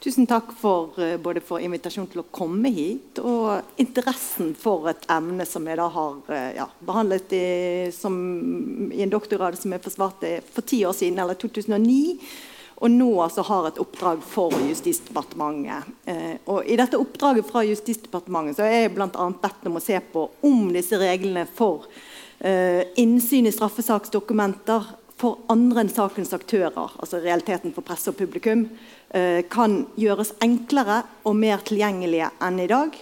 Tusen takk for, eh, både for invitasjonen til å komme hit og interessen for et emne som jeg da har eh, ja, behandlet i, som, i, en doktorgrad som jeg forsvarte for ti år siden, eller 2009. Og nå altså har et oppdrag for Justisdepartementet. Eh, og I dette oppdraget fra Justisdepartementet så er jeg bl.a. bedt om å se på om disse reglene for innsyn i straffesaksdokumenter for andre enn sakens aktører, altså realiteten for presse og publikum, Eh, kan gjøres enklere og mer tilgjengelige enn i dag.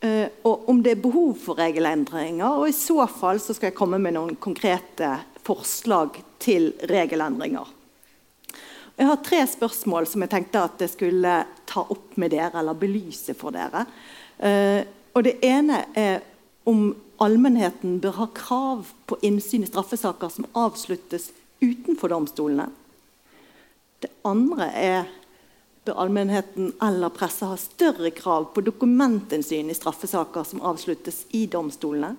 Eh, og om det er behov for regelendringer. Og i så fall så skal jeg komme med noen konkrete forslag til regelendringer. Jeg har tre spørsmål som jeg tenkte at jeg skulle ta opp med dere, eller belyse for dere. Eh, og Det ene er om allmennheten bør ha krav på innsyn i straffesaker som avsluttes utenfor domstolene. Det andre er bør allmennheten eller presse ha større krav på dokumentinnsyn i straffesaker som avsluttes i domstolene.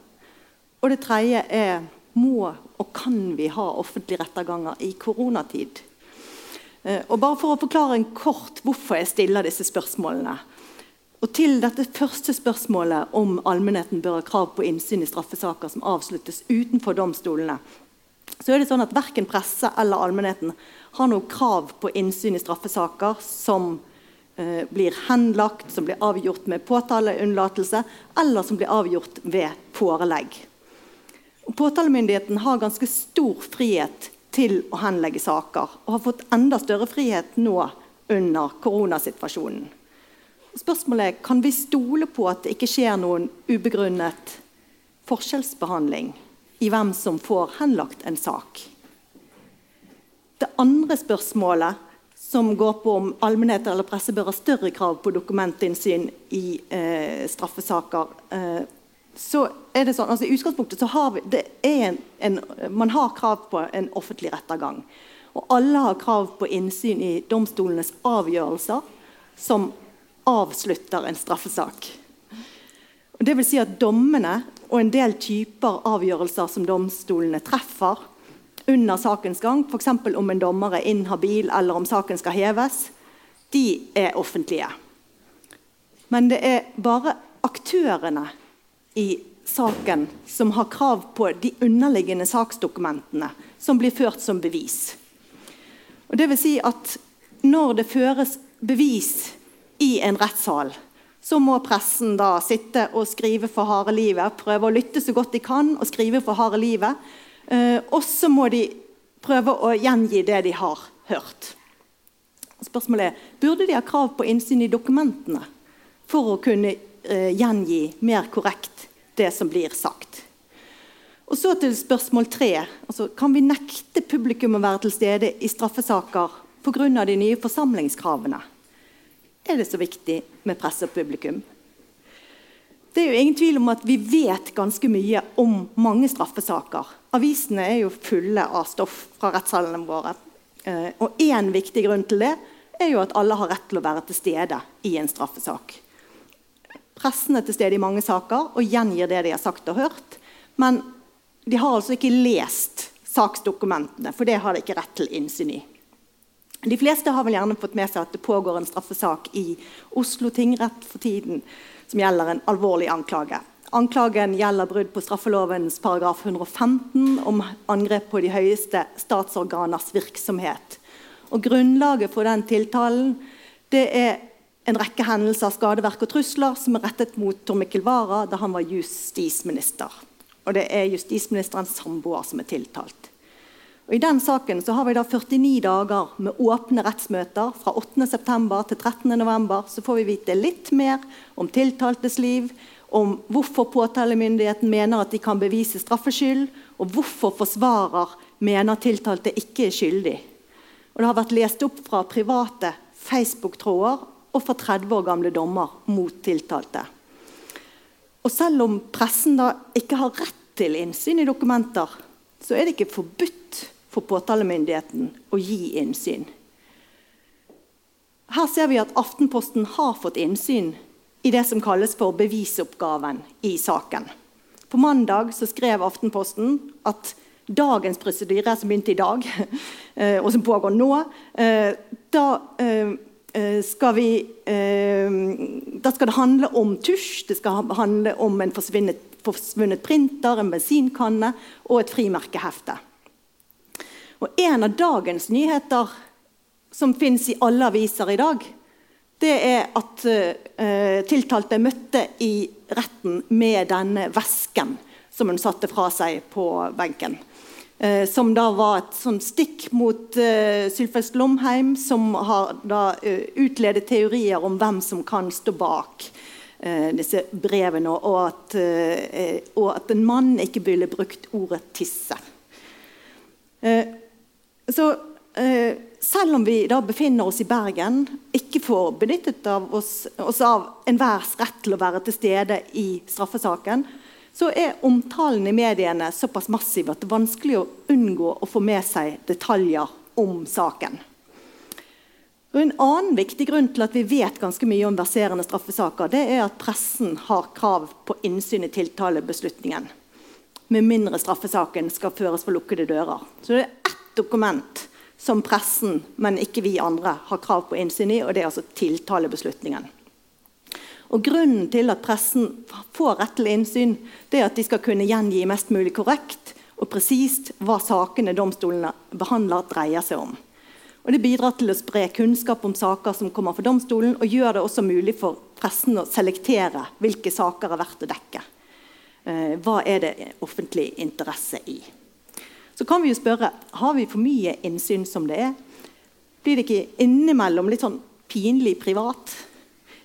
Og det tredje er må og kan vi ha offentlige retterganger i koronatid? Eh, og bare For å forklare en kort hvorfor jeg stiller disse spørsmålene. Og Til dette første spørsmålet om allmennheten bør ha krav på innsyn i straffesaker som avsluttes utenfor domstolene, så er det sånn at verken presse eller allmennheten har noe krav på innsyn i straffesaker som eh, blir henlagt, som blir avgjort med påtaleunnlatelse, eller som blir avgjort ved forelegg. Og påtalemyndigheten har ganske stor frihet til å henlegge saker, og har fått enda større frihet nå under koronasituasjonen. Spørsmålet er kan vi stole på at det ikke skjer noen ubegrunnet forskjellsbehandling i hvem som får henlagt en sak. Det andre spørsmålet, som går på om allmennheter eller presse bør ha større krav på dokumentinnsyn i eh, straffesaker, eh, så er det sånn, altså I utgangspunktet så har vi, en, en, man har krav på en offentlig rettergang. Og alle har krav på innsyn i domstolenes avgjørelser som avslutter en straffesak. Det vil si at Dommene og en del typer avgjørelser som domstolene treffer, under sakens gang, f.eks. om en dommer er inhabil eller om saken skal heves, de er offentlige. Men det er bare aktørene i saken som har krav på de underliggende saksdokumentene som blir ført som bevis. Og det vil si at når det føres bevis i en rettssal, så må pressen da sitte og skrive for harde livet, prøve å lytte så godt de kan og skrive for harde livet Eh, og så må de prøve å gjengi det de har hørt. Spørsmålet er burde de ha krav på innsyn i dokumentene for å kunne eh, gjengi mer korrekt det som blir sagt. Og så til spørsmål tre. Altså, kan vi nekte publikum å være til stede i straffesaker pga. de nye forsamlingskravene? Er det så viktig med presse og publikum? Det er jo ingen tvil om at Vi vet ganske mye om mange straffesaker. Avisene er jo fulle av stoff fra rettssalene våre. Eh, og Én viktig grunn til det er jo at alle har rett til å være til stede i en straffesak. Pressen er til stede i mange saker og gjengir det de har sagt og hørt. Men de har altså ikke lest saksdokumentene, for det har de ikke rett til innsyn i. De fleste har vel gjerne fått med seg at det pågår en straffesak i Oslo tingrett for tiden som gjelder en alvorlig anklage. Anklagen gjelder brudd på straffelovens paragraf 115 om angrep på de høyeste statsorganers virksomhet. Og Grunnlaget for den tiltalen det er en rekke hendelser, skadeverk og trusler som er rettet mot Tor Mikkel Wara da han var justisminister. Og det er justisministerens samboer som er tiltalt. Og I den saken så har vi da 49 dager med åpne rettsmøter fra 8.9. til 13.11. Så får vi vite litt mer om tiltaltes liv, om hvorfor påtalemyndigheten mener at de kan bevise straffskyld, og hvorfor forsvarer mener tiltalte ikke er skyldig. Og Det har vært lest opp fra private Facebook-tråder og fra 30 år gamle dommer mot tiltalte. Og Selv om pressen da ikke har rett til innsyn i dokumenter, så er det ikke forbudt for påtalemyndigheten å gi innsyn. Her ser vi at Aftenposten har fått innsyn i det som kalles for bevisoppgaven i saken. På mandag skrev Aftenposten at dagens prosedyre, som begynte i dag, eh, og som pågår nå, eh, da skal, vi, da skal det handle om tusj, det skal handle om en forsvunnet, forsvunnet printer, en bensinkanne og et frimerkehefte. Og en av dagens nyheter som fins i alle aviser i dag, det er at uh, tiltalte møtte i retten med denne vesken som hun satte fra seg på benken. Uh, som da var et sånn stikk mot uh, Sylfest Lomheim, som har da uh, utledet teorier om hvem som kan stå bak disse brevene, og at, og at, en mann ikke ville brukt ordet 'tisse'. Så selv om vi da befinner oss i Bergen, ikke får benyttet av oss, oss av enhvers rett til å være til stede i straffesaken, så er omtalen i mediene såpass massiv at det er vanskelig å unngå å få med seg detaljer om saken. Og en annen viktig grunn til at vi vet ganske mye om verserende straffesaker, det er at pressen har krav på innsyn i tiltalebeslutningen. Med mindre straffesaken skal føres for lukkede dører. Så det er dokument som pressen, men ikke vi andre, har krav på innsyn i, og det er altså tiltalebeslutningen. Og Grunnen til at pressen får rett til innsyn, det er at de skal kunne gjengi mest mulig korrekt og presist hva sakene domstolene behandler, dreier seg om. Og Det bidrar til å spre kunnskap om saker som kommer for domstolen, og gjør det også mulig for pressen å selektere hvilke saker er verdt å dekke. Eh, hva er det offentlig interesse i? Så kan vi jo spørre har vi for mye innsyn som det er. Blir det ikke innimellom litt sånn pinlig privat?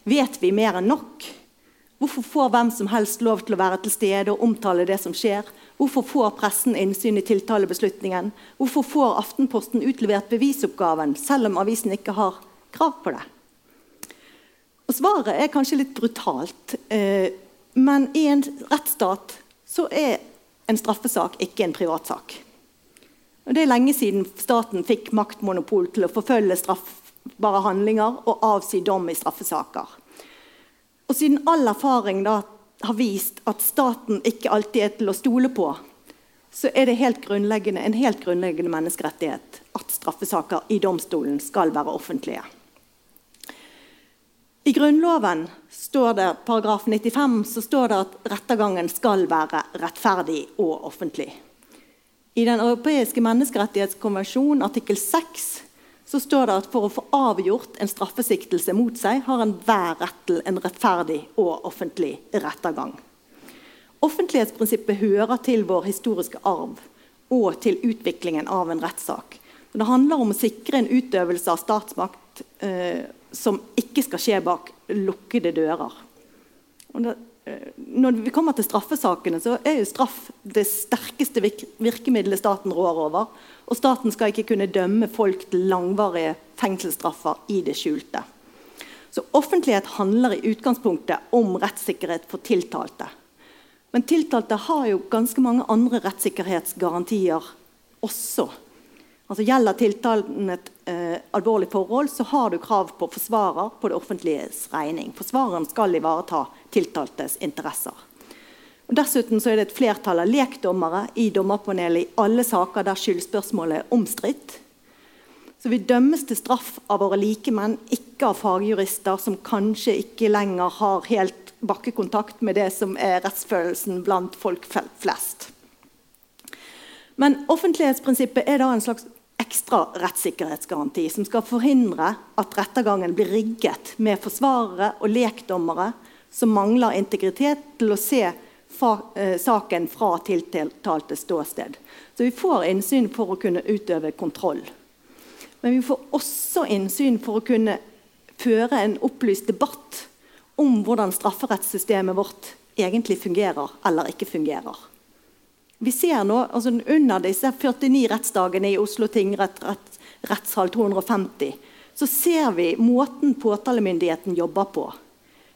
Vet vi mer enn nok? Hvorfor får hvem som helst lov til å være til stede og omtale det som skjer? Hvorfor får pressen innsyn i tiltalebeslutningen? Hvorfor får Aftenposten utlevert bevisoppgaven, selv om avisen ikke har krav på det? Og Svaret er kanskje litt brutalt, eh, men i en rettsstat så er en straffesak ikke en privatsak. Og det er lenge siden staten fikk maktmonopol til å forfølge straffbare handlinger og avsi dom i straffesaker. Og siden all erfaring da har vist at staten ikke alltid er til å stole på, så er det helt en helt grunnleggende menneskerettighet at straffesaker i domstolen skal være offentlige. I Grunnloven står det, paragraf 95 så står det at rettergangen skal være rettferdig og offentlig. I Den europeiske menneskerettighetskonvensjon artikkel 6 så står det at for å få avgjort en straffesiktelse mot seg, har enhver rett til en rettferdig og offentlig rettergang. Offentlighetsprinsippet hører til vår historiske arv og til utviklingen av en rettssak. Det handler om å sikre en utøvelse av statsmakt eh, som ikke skal skje bak lukkede dører. Det, når vi kommer til straffesakene, så er jo straff det sterkeste virkemidlet staten rår over. Og staten skal ikke kunne dømme folk til langvarige fengselsstraffer i det skjulte. Så offentlighet handler i utgangspunktet om rettssikkerhet for tiltalte. Men tiltalte har jo ganske mange andre rettssikkerhetsgarantier også. Altså Gjelder tiltalen et eh, alvorlig forhold, så har du krav på forsvarer på det offentliges regning. Forsvareren skal ivareta tiltaltes interesser. Og dessuten er det et flertall av lekdommere i dommerpanelet i alle saker der skyldspørsmålet er omstridt. Så vi dømmes til straff av våre likemenn, ikke av fagjurister som kanskje ikke lenger har helt bakkekontakt med det som er rettsfølelsen blant folk flest. Men offentlighetsprinsippet er da en slags ekstra rettssikkerhetsgaranti som skal forhindre at rettergangen blir rigget med forsvarere og lekdommere som mangler integritet til å se fra, eh, saken fra tiltalte ståsted. Så vi får innsyn for å kunne utøve kontroll. Men vi får også innsyn for å kunne føre en opplyst debatt om hvordan strafferettssystemet vårt egentlig fungerer eller ikke fungerer. Vi ser nå, altså Under disse 49 rettsdagene i Oslo tingrett, rett, rettshall 250, så ser vi måten påtalemyndigheten jobber på.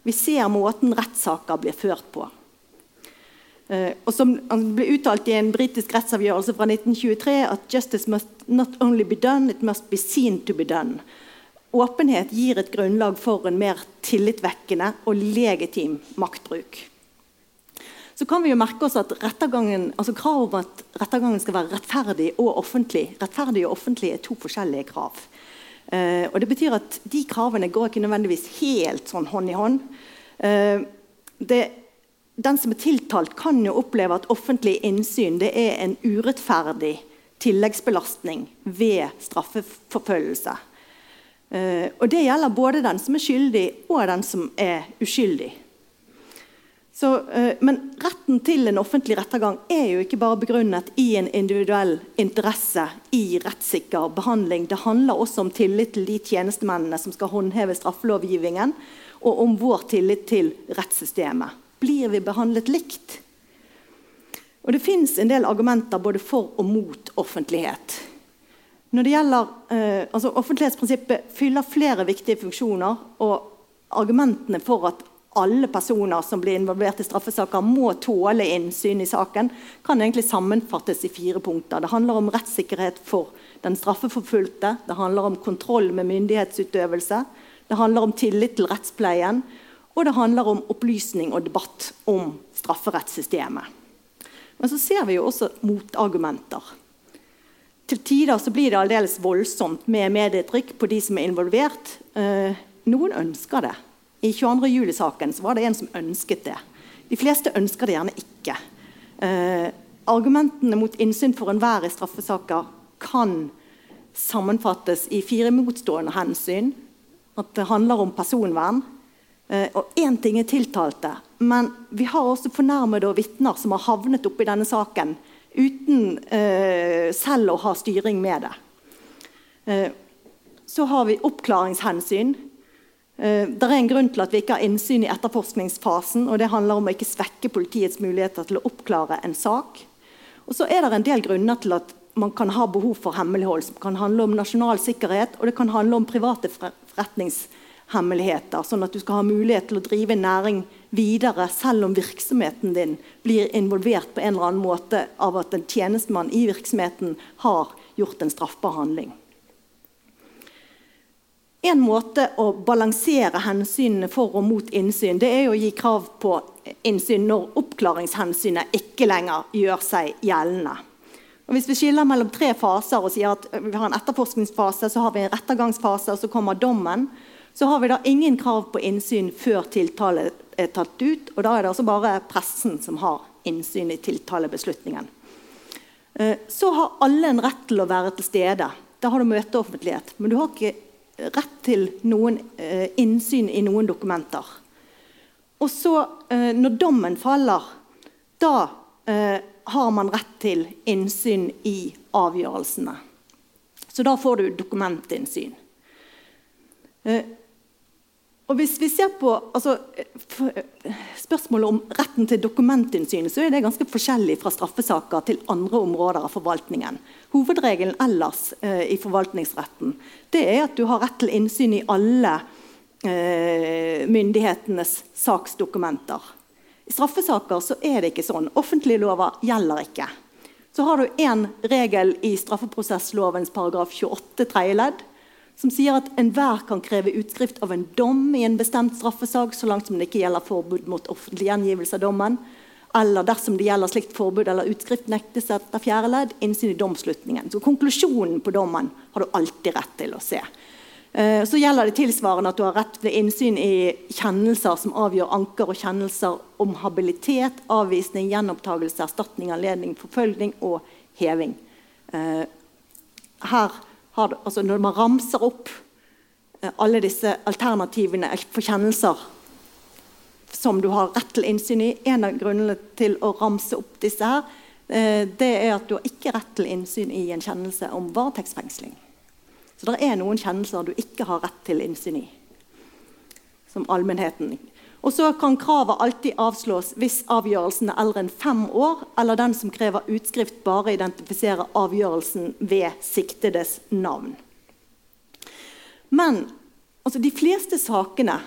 Vi ser måten rettssaker blir ført på. Uh, og som altså, ble uttalt i en britisk rettsavgjørelse fra 1923 at justice must not only be done, it must be seen to be done. Åpenhet gir et grunnlag for en mer tillitvekkende og legitim maktbruk. Så kan vi jo merke oss at altså kravet om at rettergangen skal være rettferdig og offentlig rettferdig og offentlig er to forskjellige krav. Uh, og det betyr at De kravene går ikke nødvendigvis helt sånn hånd i hånd. Uh, det, den som er tiltalt, kan jo oppleve at offentlig innsyn det er en urettferdig tilleggsbelastning ved straffeforfølgelse. Uh, og Det gjelder både den som er skyldig, og den som er uskyldig. Så, uh, men retten til en offentlig rettergang er jo ikke bare begrunnet i en individuell interesse i rettssikker behandling. Det handler også om tillit til de tjenestemennene som skal håndheve straffelovgivningen, og om vår tillit til rettssystemet. Blir vi behandlet likt? Og Det fins en del argumenter både for og mot offentlighet. Når det gjelder, uh, altså Offentlighetsprinsippet fyller flere viktige funksjoner. og Argumentene for at alle personer som blir involvert i straffesaker, må tåle innsyn i saken, kan egentlig sammenfattes i fire punkter. Det handler om rettssikkerhet for den straffeforfulgte, det handler om kontroll med myndighetsutøvelse, det handler om tillit til rettspleien, og det handler om opplysning og debatt om strafferettssystemet. Men så ser vi jo også motargumenter. Til tider så blir det aldeles voldsomt med medietrykk på de som er involvert. Eh, noen ønsker det. I 22. juli-saken var det en som ønsket det. De fleste ønsker det gjerne ikke. Eh, argumentene mot innsyn for enhver i straffesaker kan sammenfattes i fire motstående hensyn. At det handler om personvern. Eh, og én ting er tiltalte, men vi har også fornærmede og vitner som har havnet oppi denne saken uten eh, selv å ha styring med det. Eh, så har vi oppklaringshensyn. Eh, det er en grunn til at vi ikke har innsyn i etterforskningsfasen. og Det handler om å ikke svekke politiets muligheter til å oppklare en sak. Og så er det en del grunner til at man kan ha behov for hemmelighold. som kan handle om nasjonal sikkerhet og det kan handle om private forretningshemmeligheter. Sånn at du skal ha mulighet til å drive en næring videre selv om virksomheten din blir involvert på en eller annen måte av at en tjenestemann i virksomheten har gjort en straffbar handling. En måte å balansere hensynene for og mot innsyn det er å gi krav på innsyn når oppklaringshensynet ikke lenger gjør seg gjeldende. Og hvis vi skiller mellom tre faser og sier at vi har en etterforskningsfase, så har vi en rettergangsfase, og så kommer dommen, så har vi da ingen krav på innsyn før tiltale er tatt ut. Og da er det altså bare pressen som har innsyn i tiltalebeslutningen. Eh, så har alle en rett til å være til stede. Da har du møteoffentlighet. Men du har ikke rett til noen eh, innsyn i noen dokumenter. Og så, eh, når dommen faller, da eh, har man rett til innsyn i avgjørelsene. Så da får du dokumentinnsyn. Eh, og hvis vi ser på altså, Spørsmålet om retten til dokumentinnsyn så er det ganske forskjellig fra straffesaker til andre områder av forvaltningen. Hovedregelen ellers eh, i forvaltningsretten det er at du har rett til innsyn i alle eh, myndighetenes saksdokumenter. I straffesaker så er det ikke sånn. Offentlige lover gjelder ikke. Så har du én regel i straffeprosesslovens paragraf 28 tredje ledd som sier at enhver kan kreve utskrift av en dom i en bestemt straffesak, så langt som det ikke gjelder forbud mot offentlig gjengivelse av dommen, eller dersom det gjelder slikt forbud eller utskrift, nektes etter fjerde ledd innsyn i domslutningen. Så konklusjonen på dommen har du alltid rett til å se. Eh, så gjelder det tilsvarende at du har rett til innsyn i kjennelser som avgjør anker og kjennelser om habilitet, avvisning, gjenopptakelse, erstatning, anledning, forfølgning og heving. Eh, her har, altså Når man ramser opp eh, alle disse alternativene for kjennelser som du har rett til innsyn i En av grunnene til å ramse opp disse her, eh, det er at du har ikke rett til innsyn i en kjennelse om varetektsfengsling. Så det er noen kjennelser du ikke har rett til innsyn i. Som allmennheten og så kan kravet alltid avslås hvis avgjørelsen er eldre enn fem år, eller den som krever utskrift, bare identifiserer avgjørelsen ved siktedes navn. Men altså, de fleste sakene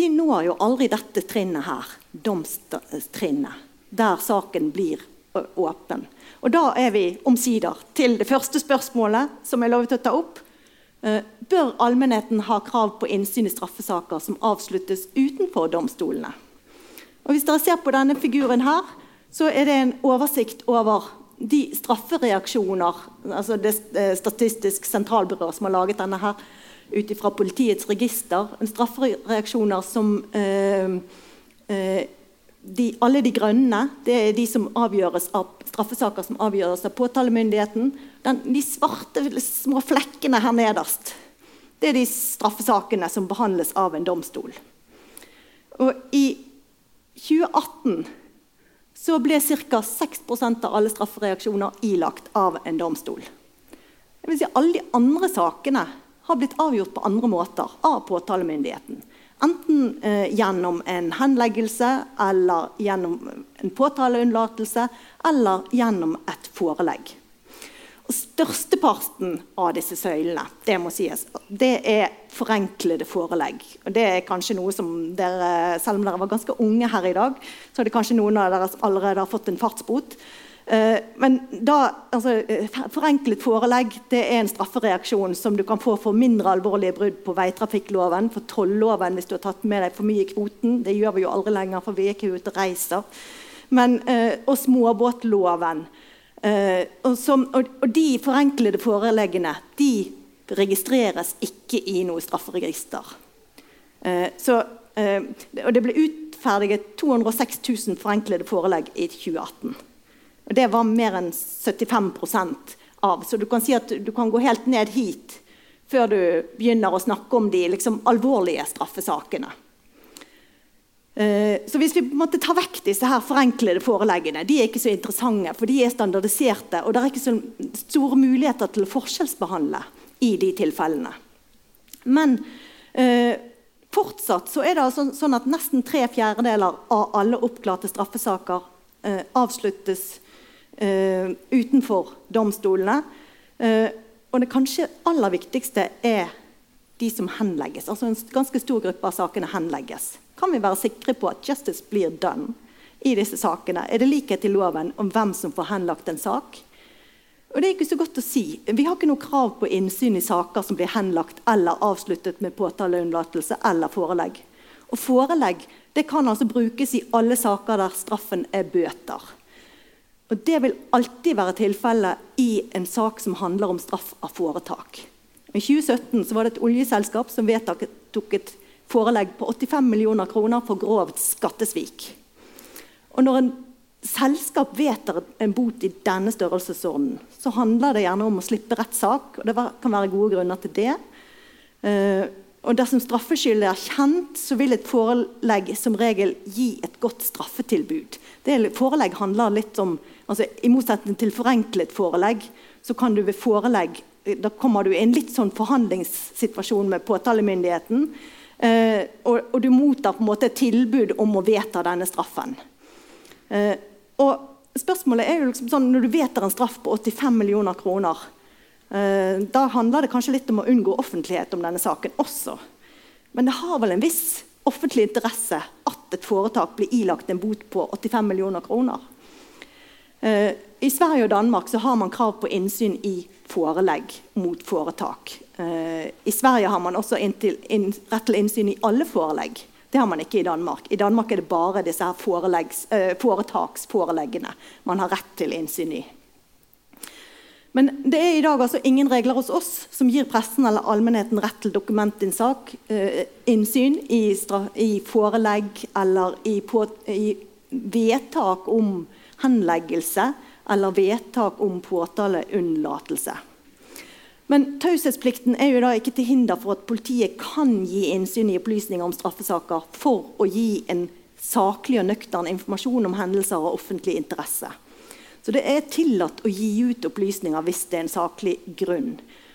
de når jo aldri dette trinnet her, domstrinnet, der saken blir åpen. Og da er vi omsider til det første spørsmålet som jeg lovet å ta opp. Eh, bør allmennheten ha krav på innsyn i straffesaker som avsluttes utenfor domstolene. Og hvis dere ser på denne figuren her, så er det en oversikt over de straffereaksjoner altså Det eh, Statistisk sentralbyrå som har laget denne her ut ifra politiets register. Straffereaksjoner som eh, eh, de, Alle de grønne det er de som avgjøres av straffesaker som avgjøres av påtalemyndigheten. Den, de svarte små flekkene her nederst det er de straffesakene som behandles av en domstol. Og I 2018 så ble ca. 6% av alle straffereaksjoner ilagt av en domstol. Det vil si Alle de andre sakene har blitt avgjort på andre måter av påtalemyndigheten. Enten eh, gjennom en henleggelse, eller gjennom en påtaleunnlatelse, eller gjennom et forelegg. Og Størsteparten av disse søylene det må sies, det er forenklede forelegg. Og det er kanskje noe som dere, Selv om dere var ganske unge her i dag, så er det kanskje noen av dere som allerede har fått en fartsbot. Eh, men da, altså, eh, Forenklet forelegg det er en straffereaksjon som du kan få for mindre alvorlige brudd på veitrafikkloven, for tolloven hvis du har tatt med deg for mye i kvoten. Det gjør vi jo aldri lenger, for vi er ikke ute og reiser. Men, eh, og småbåtloven. Og, som, og, de forenklede foreleggene de registreres ikke i noe strafferegister. Så, og det ble utferdiget 206 000 forenklede forelegg i 2018. Og det var mer enn 75% av. Så du kan si at du kan gå helt ned hit før du begynner å snakke om de liksom, alvorlige straffesakene. Eh, så hvis vi måtte ta vekk disse her forenklede foreleggene, de er ikke så interessante, for de er standardiserte, og det er ikke så store muligheter til å forskjellsbehandle i de tilfellene. Men eh, fortsatt så er det altså sånn at nesten tre fjerdedeler av alle oppklarte straffesaker eh, avsluttes utenfor domstolene. Eh, og det kanskje aller viktigste er de som henlegges. Altså En ganske stor gruppe av sakene henlegges kan vi være sikre på at justice blir done i disse sakene? Er det likhet i loven om hvem som får henlagt en sak? Og det er ikke så godt å si. Vi har ikke noe krav på innsyn i saker som blir henlagt eller avsluttet med påtaleunnlatelse eller forelegg. Og Forelegg det kan altså brukes i alle saker der straffen er bøter. Og Det vil alltid være tilfellet i en sak som handler om straff av foretak. I 2017 var det et oljeselskap som vedtok et forelegg på 85 millioner kroner for grovt skattesvik. Og når en selskap vedtar en bot i denne størrelsesordenen, så handler det gjerne om å slippe rettssak. og Det kan være gode grunner til det. Og Dersom straffeskyldet er kjent, så vil et forelegg som regel gi et godt straffetilbud. Det forelegg handler litt om, altså I motsetning til forenklet forelegg, så kan du ved forelegg da kommer du i en litt sånn forhandlingssituasjon med påtalemyndigheten. Eh, og, og, du mottar på en måte et tilbud om å vedta denne straffen. Eh, og spørsmålet er jo liksom sånn, Når du vedtar en straff på 85 millioner kroner, da handler det kanskje litt om å unngå offentlighet om denne saken også. Men det har vel en viss offentlig interesse at et foretak blir ilagt en bot på 85 millioner kroner. Eh, I Sverige og Danmark har man krav på innsyn i forelegg mot foretak. Eh, I Sverige har man også rett til innsyn i alle forelegg. Det har man ikke i Danmark. I Danmark er det bare disse her foretaksforeleggene man har rett til innsyn i. Men det er i dag altså ingen regler hos oss som gir pressen eller allmennheten rett til dokumentinnsyn innsyn i, i, forelegg eller i, på, i, vedtak om henleggelse eller vedtak om påtaleunnlatelse. Men taushetsplikten er jo da ikke til hinder for at politiet kan gi innsyn i opplysninger om straffesaker for å gi en saklig og nøktern informasjon om hendelser av offentlig interesse. Så det er tillatt å gi ut opplysninger hvis det er en saklig grunn.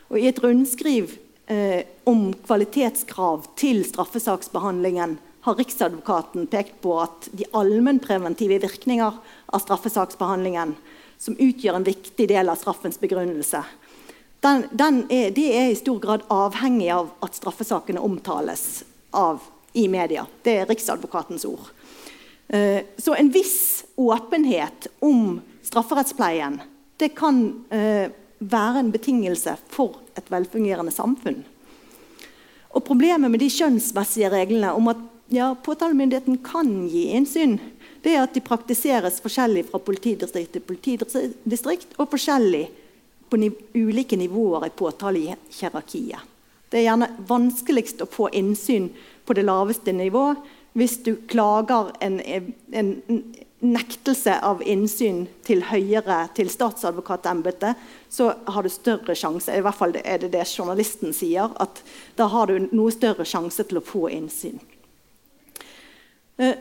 Og I et rundskriv eh, om kvalitetskrav til straffesaksbehandlingen har Riksadvokaten pekt på at de allmennpreventive virkninger av straffesaksbehandlingen, som utgjør en viktig del av straffens begrunnelse, den, den er, det er i stor grad avhengig av at straffesakene omtales av, i media. Det er Riksadvokatens ord. Uh, så en viss åpenhet om strafferettspleien det kan eh, være en betingelse for et velfungerende samfunn. Og Problemet med de skjønnsmessige reglene om at ja, påtalemyndigheten kan gi innsyn, det er at de praktiseres forskjellig fra politidistrikt til politidistrikt, og forskjellig på niv ulike nivåer i påtalehierarkiet. Det er gjerne vanskeligst å få innsyn på det laveste nivå hvis du klager en, en nektelse av innsyn til høyere, til statsadvokatembetet, så har du større sjanse i hvert fall er det det journalisten sier, at da har du noe større sjanse til å få innsyn. Eh,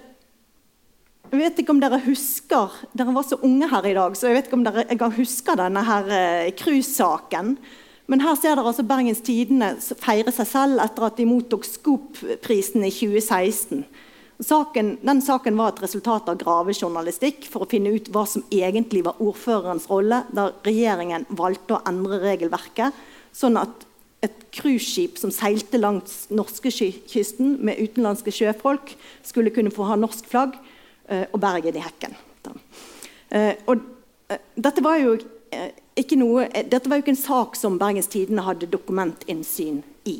jeg vet ikke om dere husker Dere var så unge her i dag, så jeg vet ikke om dere engang husker denne her eh, cruisesaken. Men her ser dere altså Bergens Tidende feire seg selv etter at de mottok Scoop-prisen i 2016. Saken, den saken var et resultat av gravejournalistikk for å finne ut hva som egentlig var ordførerens rolle da regjeringen valgte å endre regelverket, sånn at et cruiseskip som seilte langs norskekysten med utenlandske sjøfolk, skulle kunne få ha norsk flagg Eh, og Bergen i hekken. Eh, og eh, dette var jo ikke noe, dette var jo ikke en sak som Bergens Tidende hadde dokumentinnsyn i.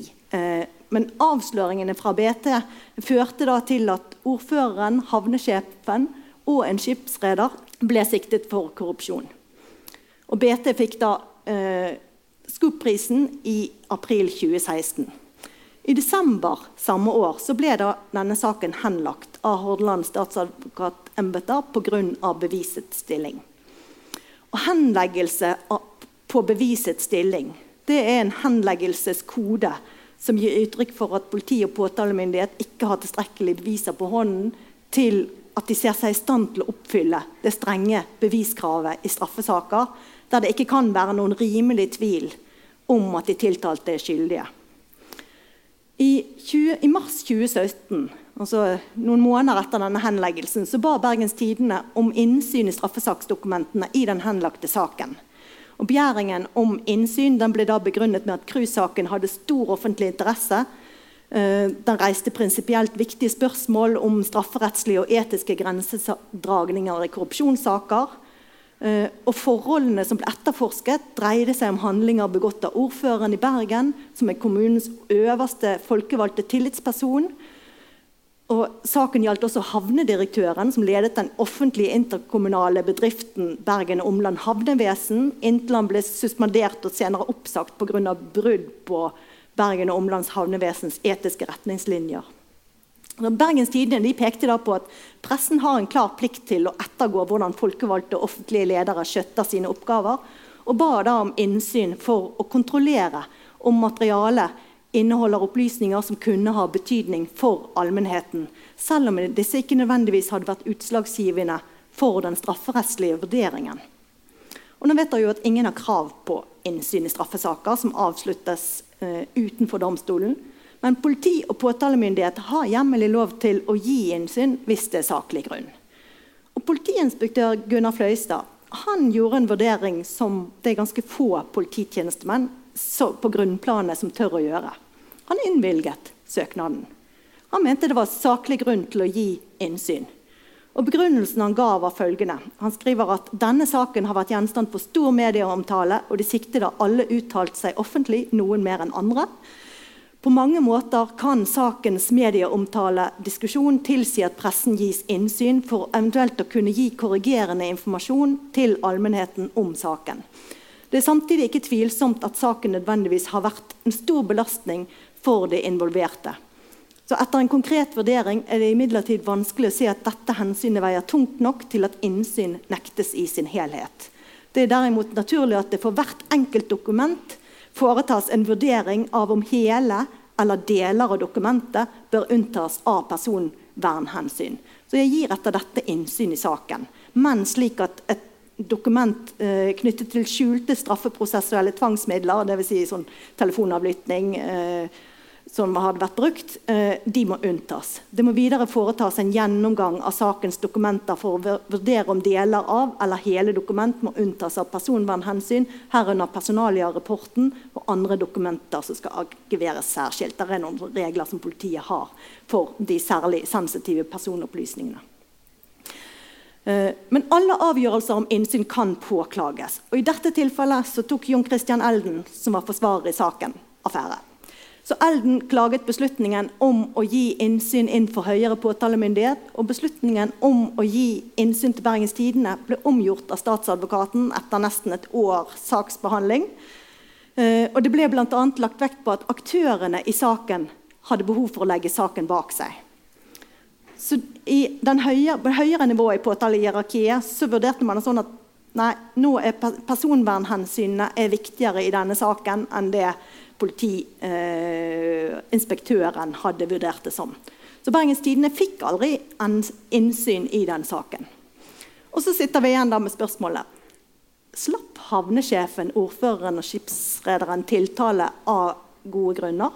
Men avsløringene fra BT førte da til at ordføreren, havnesjefen og en skipsreder ble siktet for korrupsjon. Og BT fikk da eh, Skop-prisen i april 2016. I desember samme år ble denne saken henlagt av Hordaland statsadvokatembeter pga. bevisets stilling. Og henleggelse på bevisets stilling det er en henleggelseskode som gir uttrykk for at politi og påtalemyndighet ikke har tilstrekkelige beviser på hånden til at de ser seg i stand til å oppfylle det strenge beviskravet i straffesaker, der det ikke kan være noen rimelig tvil om at de tiltalte er skyldige. I, 20, I, mars 2017, altså noen måneder etter denne henleggelsen, så ba Bergens Tidende om innsyn i straffesaksdokumentene i den henlagte saken. Og Begjæringen om innsyn ble da begrunnet med at Cruise-saken hadde stor offentlig interesse. Eh, den reiste prinsipielt viktige spørsmål om strafferettslige og etiske grensedragninger i korrupsjonssaker. Uh, og Forholdene som ble etterforsket, dreide seg om handlinger begått av ordføreren i Bergen, som er kommunens øverste folkevalgte tillitsperson. Og Saken gjaldt også havnedirektøren, som ledet den offentlige interkommunale bedriften Bergen Omland havnevesen, inntil han ble suspendert og senere oppsagt pga. brudd på Bergen og Omlands havnevesens etiske retningslinjer. Bergens Tidende pekte da på at pressen har en klar plikt til å ettergå hvordan folkevalgte offentlige ledere skjøtter sine oppgaver, og ba da om innsyn for å kontrollere om materialet inneholder opplysninger som kunne ha betydning for allmennheten, selv om disse ikke nødvendigvis hadde vært utslagsgivende for den strafferettslige vurderingen. Og nå vet dere jo at Ingen har krav på innsyn i straffesaker som avsluttes eh, utenfor domstolen. Men politi og påtalemyndighet har hjemmel i lov til å gi innsyn hvis det er saklig grunn. Og Politiinspektør Gunnar Fløystad han gjorde en vurdering som det er ganske få polititjenestemenn på grunnplanet som tør å gjøre. Han innvilget søknaden. Han mente det var saklig grunn til å gi innsyn. Og Begrunnelsen han ga, var følgende. Han skriver at denne saken har vært gjenstand for stor medieomtale, og de siktede har alle uttalt seg offentlig, noen mer enn andre. På mange måter kan sakens medieomtale diskusjon tilsi at pressen gis innsyn for eventuelt å kunne gi korrigerende informasjon til allmennheten om saken. Det er samtidig ikke tvilsomt at saken nødvendigvis har vært en stor belastning for de involverte. Så etter en konkret vurdering er det imidlertid vanskelig å se at dette hensynet veier tungt nok til at innsyn nektes i sin helhet. Det er derimot naturlig at det for hvert enkelt dokument foretas en vurdering av om hele eller deler av dokumentet bør unntas av personvernhensyn. Så jeg gir etter dette innsyn i saken, men slik at et dokument eh, knyttet til skjulte straffeprosessuelle tvangsmidler, dvs. Si sånn telefonavlytting, eh, som hadde vært brukt, eh, de må unntas. Det må videre foretas en gjennomgang av sakens dokumenter for å vurdere om deler av eller hele dokument må unntas av personvernhensyn, herunder personalia-rapporten og andre dokumenter som skal arkiveres særskilt. Det er noen regler som politiet har for de særlig sensitive personopplysningene. Eh, men alle avgjørelser om innsyn kan påklages. Og I dette tilfellet tok Jon Christian Elden, som var forsvarer i saken, affære. Så Elden klaget beslutningen om å gi innsyn innenfor høyere påtalemyndighet. Og beslutningen om å gi innsyn til Bergens Tidende ble omgjort av statsadvokaten etter nesten et år saksbehandling. Eh, og det ble bl.a. lagt vekt på at aktørene i saken hadde behov for å legge saken bak seg. Så I den høyere, på høyere nivået i påtalehierarkiet så vurderte man det sånn at nei, nå er personvernhensynene er viktigere i denne saken enn det politiinspektøren hadde vurdert det som. Så Bergens Tidende fikk aldri innsyn i den saken. Og så sitter vi igjen da med spørsmålet Slapp havnesjefen, ordføreren og skipsrederen tiltale av gode grunner?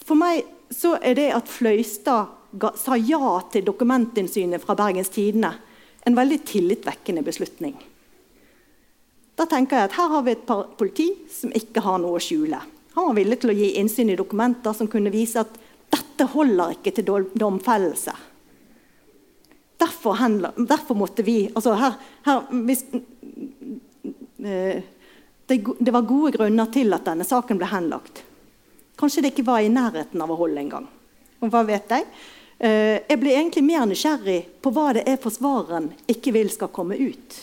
For meg så er det at Fløystad sa ja til dokumentinnsynet fra Bergens Tidende, en veldig tillitvekkende beslutning. Da tenker jeg at Her har vi et politi som ikke har noe å skjule. Han var villig til å gi innsyn i dokumenter som kunne vise at dette holder ikke til domfellelse. Derfor, handler, derfor måtte vi altså her, her hvis, eh, det, det, var gode grunner til at denne saken ble henlagt. Kanskje det ikke var i nærheten av å holde engang. Og hva vet jeg? Eh, jeg blir egentlig mer nysgjerrig på hva det er forsvareren ikke vil skal komme ut.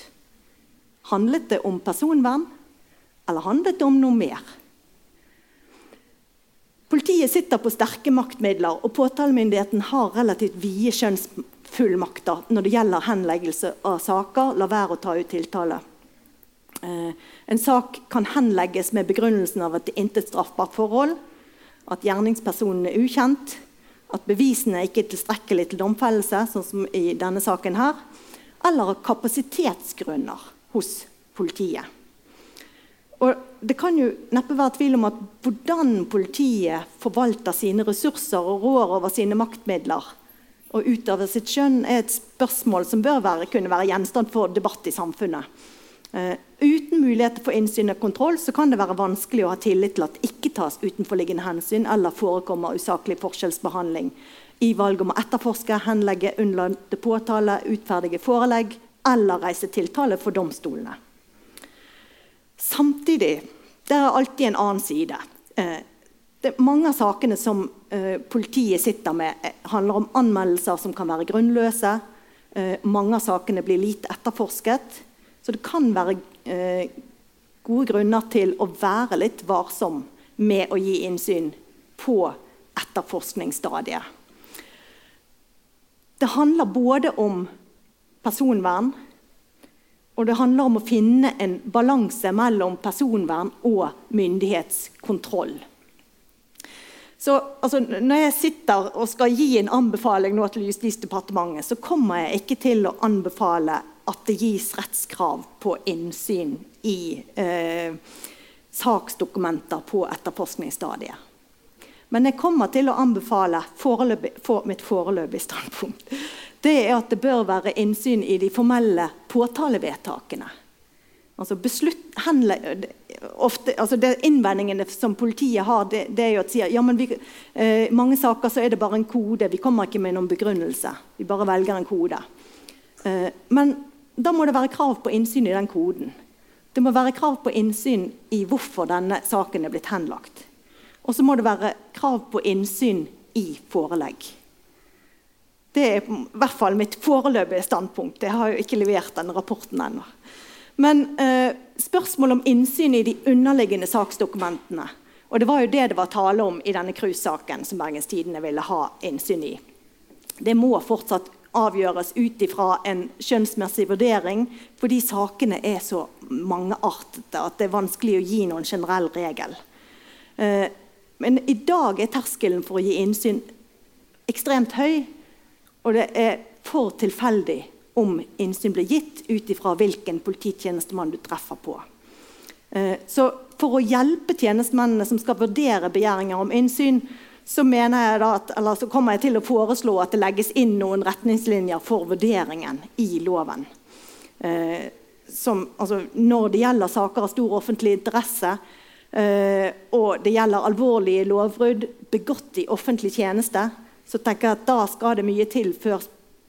Handlet det om personvern, eller handlet det om noe mer? Politiet sitter på sterke maktmidler, og påtalemyndigheten har relativt vide skjønnsfullmakter når det gjelder henleggelse av saker. La være å ta ut tiltale. Eh, en sak kan henlegges med begrunnelsen av at det intet straffbart forhold, at gjerningspersonen er ukjent, at bevisene ikke er tilstrekkelig til domfellelse, sånn som i denne saken her, eller av kapasitetsgrunner hos politiet. Og Det kan jo neppe være tvil om at hvordan politiet forvalter sine ressurser og rår over sine maktmidler og utøver sitt skjønn, er et spørsmål som bør være, kunne være gjenstand for debatt i samfunnet. Uh, uten muligheter for innsyn og kontroll så kan det være vanskelig å ha tillit til at det ikke tas utenforliggende hensyn eller forekommer usaklig forskjellsbehandling i valg om å etterforske, henlegge, unnlate påtale, utferdige forelegg eller reise tiltale for domstolene. Samtidig det er alltid en annen side. Uh, det, mange av sakene som uh, politiet sitter med, handler om anmeldelser som kan være grunnløse. mange av sakene blir lite etterforsket. Så det kan være eh, gode grunner til å være litt varsom med å gi innsyn på etterforskningsstadiet. Det handler både om personvern og det handler om å finne en balanse mellom personvern og myndighetskontroll. Så altså, Når jeg sitter og skal gi en anbefaling nå til Justisdepartementet, så kommer jeg ikke til å anbefale at det gis rettskrav på innsyn i eh, saksdokumenter på etterforskningsstadiet. Men jeg kommer til å anbefale foreløpig, for mitt foreløpige standpunkt. Det er at det bør være innsyn i de formelle påtalevedtakene. Altså beslutt, henle, ofte, altså det Innvendingene som politiet har, det, det er jo at sier, ja, men eh, mange saker så er det bare en kode. Vi kommer ikke med noen begrunnelse. Vi bare velger en kode. Eh, men da må det være krav på innsyn i den koden. Det må være krav på innsyn i hvorfor denne saken er blitt henlagt. Og så må det være krav på innsyn i forelegg. Det er i hvert fall mitt foreløpige standpunkt. Jeg har jo ikke levert denne rapporten ennå. Men eh, spørsmålet om innsyn i de underliggende saksdokumentene og Det var jo det det var tale om i denne cruisesaken som Bergens Tidende ville ha innsyn i. Det må fortsatt avgjøres ut ifra en skjønnsmessig vurdering, fordi sakene er så mangeartede at det er vanskelig å gi noen generell regel. Eh, men i dag er terskelen for å gi innsyn ekstremt høy, og det er for tilfeldig om innsyn blir gitt ut ifra hvilken polititjenestemann du treffer på. Eh, så for å hjelpe tjenestemennene som skal vurdere begjæringer om innsyn, så, at, så, kommer jeg til å foreslå at det legges inn noen retningslinjer for vurderingen i loven. Eh, som, altså, når det gjelder saker av stor offentlig interesse, eh, og det gjelder alvorlige lovbrudd begått i offentlig tjeneste, så tenker at da skal det mye til før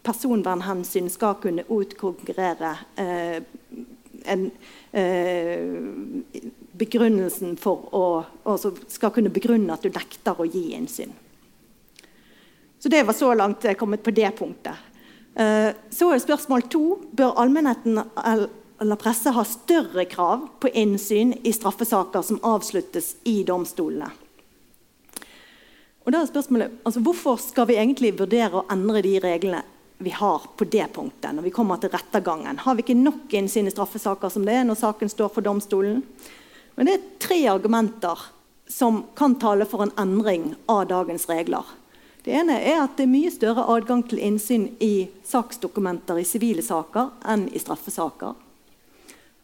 personvernhensyn skal kunne utkonkurrere eh, en, eh, begrunnelsen for å altså skal kunne begrunne at du nekter å gi innsyn. Så det var så langt jeg kommet på det punktet. Eh, så er spørsmål to bør allmennheten eller presse ha større krav på innsyn i straffesaker som avsluttes i domstolene. Og da er spørsmålet, altså Hvorfor skal vi egentlig vurdere å endre de reglene vi har på det punktet når vi kommer til rettergangen? Har vi ikke nok innsyn i straffesaker som det er når saken står for domstolen? Men det er tre argumenter som kan tale for en endring av dagens regler. Det ene er at det er mye større adgang til innsyn i saksdokumenter i sivile saker enn i straffesaker.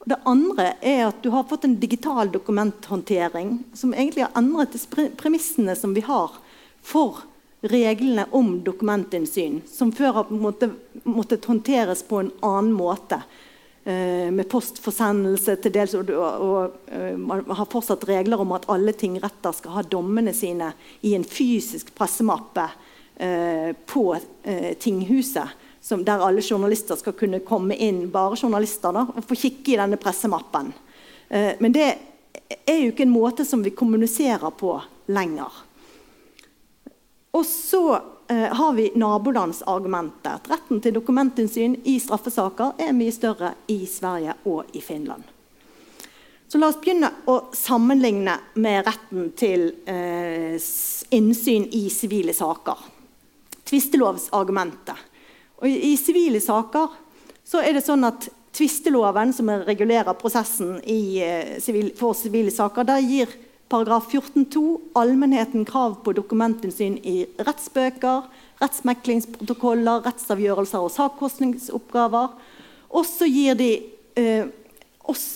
Det andre er at du har fått en digital dokumenthåndtering som egentlig har endret premissene som vi har for reglene om dokumentinnsyn, som før har måttet, måttet håndteres på en annen måte. Eh, med postforsendelse til dels, og, og, og, eh, man har fortsatt regler om at alle tingretter skal ha dommene sine i en fysisk pressemappe eh, på eh, tinghuset. Som, der alle journalister skal kunne komme inn, bare journalister, da, og få kikke i denne pressemappen. Eh, men det er jo ikke en måte som vi kommuniserer på lenger. Og så eh, har vi nabolandsargumentet. Retten til dokumentinnsyn i straffesaker er mye større i Sverige og i Finland. Så La oss begynne å sammenligne med retten til eh, innsyn i sivile saker. Tvistelovsargumentet. Og I sivile saker så er det sånn at Tvisteloven, som regulerer prosessen i, eh, for sivile saker, der gir Paragraf 14-2 allmennheten krav på dokumentinnsyn i rettsbøker, rettsmeklingsprotokoller, rettsavgjørelser og sakkostningsoppgaver. Også gir de eh, oss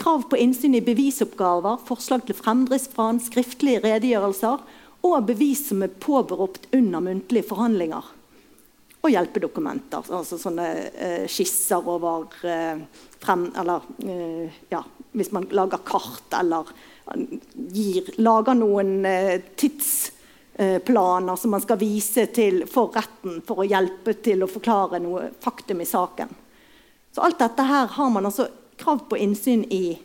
krav på innsyn i bevisoppgaver, forslag til fremdriftsplan, skriftlige redegjørelser og bevis som er påberopt under muntlige forhandlinger. Og hjelpedokumenter, altså sånne eh, skisser over eh, frem, Eller eh, ja, hvis man lager kart eller gir, lager noen eh, tidsplaner som man skal vise til for retten for å hjelpe til å forklare noe faktum i saken. Så alt dette her har man altså krav på innsyn i.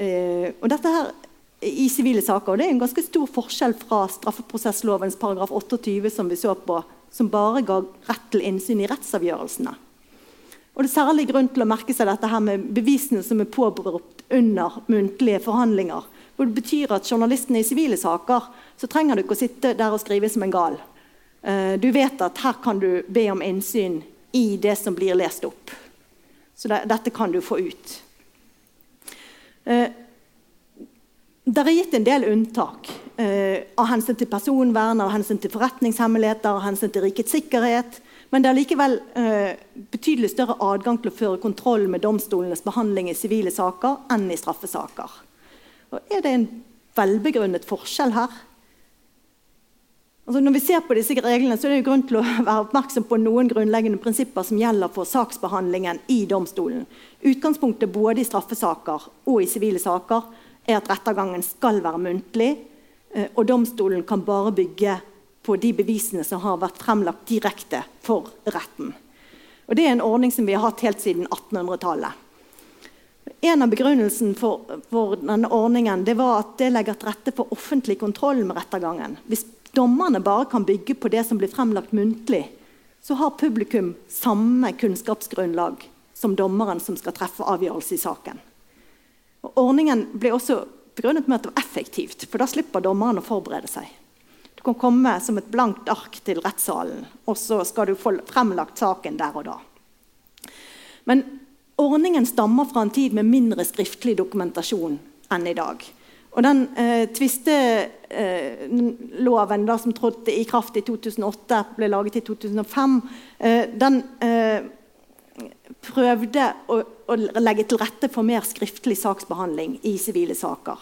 Eh, og dette her i sivile saker. Og det er en ganske stor forskjell fra straffeprosesslovens paragraf 28, som vi så på, som bare ga rett til innsyn i rettsavgjørelsene. Og det er særlig grunn til å merke seg dette her med bevisene som er påberopt under muntlige forhandlinger. Hvor det betyr at journalistene i sivile saker så trenger du ikke å sitte der og skrive som en gal. Eh, du vet at her kan du be om innsyn i det som blir lest opp. Så det, dette kan du få ut. Eh, det er gitt en del unntak eh, av hensyn til personvern, av hensyn til forretningshemmeligheter, av hensyn til rikets sikkerhet. Men det er likevel eh, betydelig større adgang til å føre kontroll med domstolenes behandling i sivile saker enn i straffesaker. Og er det en velbegrunnet forskjell her? Altså når vi ser på disse reglene, så er det grunn til å være oppmerksom på noen grunnleggende prinsipper som gjelder for saksbehandlingen i domstolen. Utgangspunktet både i straffesaker og i sivile saker er at rettergangen skal være muntlig, eh, og domstolen kan bare bygge på de bevisene som har vært fremlagt direkte for retten. Og Det er en ordning som vi har hatt helt siden 1800-tallet. En av begrunnelsen for, for, denne ordningen det var at det legger til rette for offentlig kontroll med rettergangen. Hvis dommerne bare kan bygge på det som blir fremlagt muntlig, så har publikum samme kunnskapsgrunnlag som dommeren som skal treffe avgjørelse i saken. Og ordningen ble også begrunnet med at det var effektivt, for da slipper dommeren å forberede seg. Kan komme som et blankt ark til rettssalen, og så skal du få fremlagt saken der og da. Men ordningen stammer fra en tid med mindre skriftlig dokumentasjon enn i dag. Og den eh, tvisteloven eh, som trådte i kraft i 2008, ble laget i 2005, eh, den eh, prøvde å, å, legge til rette for mer skriftlig saksbehandling i sivile saker.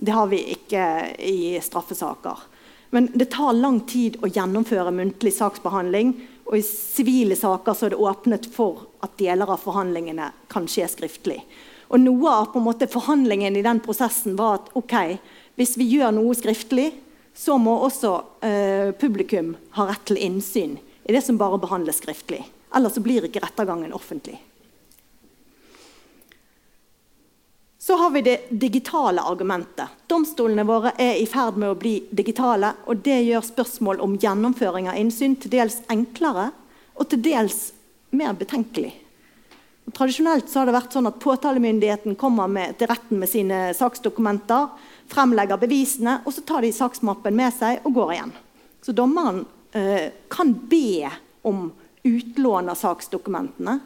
Det har vi ikke i straffesaker. Men det tar lang tid å gjennomføre muntlig saksbehandling. Og i sivile saker er det åpnet for at deler av forhandlingene kan skje skriftlig. Og Noe av på en måte forhandlingen i den prosessen var at ok, hvis vi gjør noe skriftlig, så må også eh, publikum ha rett til innsyn i det som bare behandles skriftlig. Ellers så blir ikke rettergangen offentlig. Så har vi det digitale argumentet. Domstolene våre er i ferd med å bli digitale. og Det gjør spørsmål om gjennomføring av innsyn til dels enklere og til dels mer betenkelig. Og tradisjonelt har det vært sånn at Påtalemyndigheten kommer med, til retten med sine saksdokumenter, fremlegger bevisene, og så tar de saksmappen med seg og går igjen. Så dommeren eh, kan be om utlån av saksdokumentene,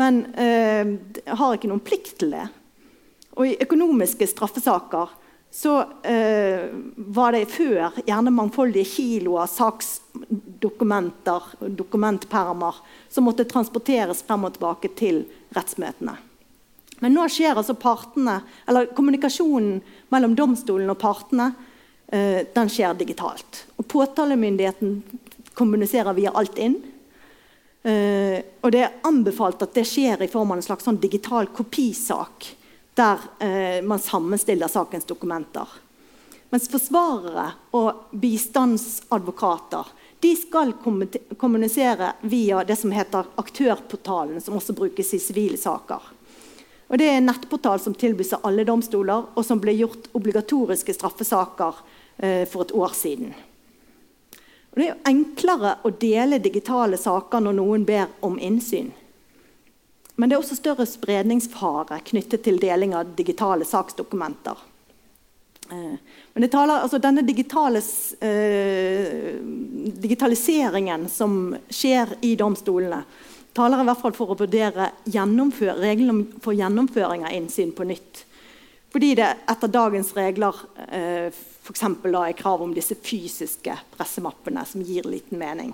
men eh, har ikke noen plikt til det. Og i økonomiske straffesaker så eh, var det før gjerne mangfoldige kiloer saksdokumenter, dokumentpermer, som måtte transporteres frem og tilbake til rettsmøtene. Men nå skjer altså partene, eller kommunikasjonen mellom domstolen og partene eh, den skjer digitalt. Og Påtalemyndigheten kommuniserer via Altinn. Eh, og det er anbefalt at det skjer i form av en slags sånn digital kopisak der eh, man sammenstiller sakens dokumenter. Mens forsvarere og bistandsadvokater de skal kommunisere via det som heter Aktørportalen, som også brukes i sivile saker. Og det er en nettportal som tilbys av alle domstoler, og som ble gjort obligatoriske straffesaker eh, for et år siden. Og det er enklere å dele digitale saker når noen ber om innsyn. Men det er også større spredningsfare knyttet til deling av digitale saksdokumenter. Eh, men taler, altså denne eh, digitaliseringen som skjer i domstolene, taler i hvert fall for å vurdere reglene for gjennomføring av innsyn på nytt. Fordi det etter dagens regler eh, f.eks. er krav om disse fysiske pressemappene, som gir liten mening.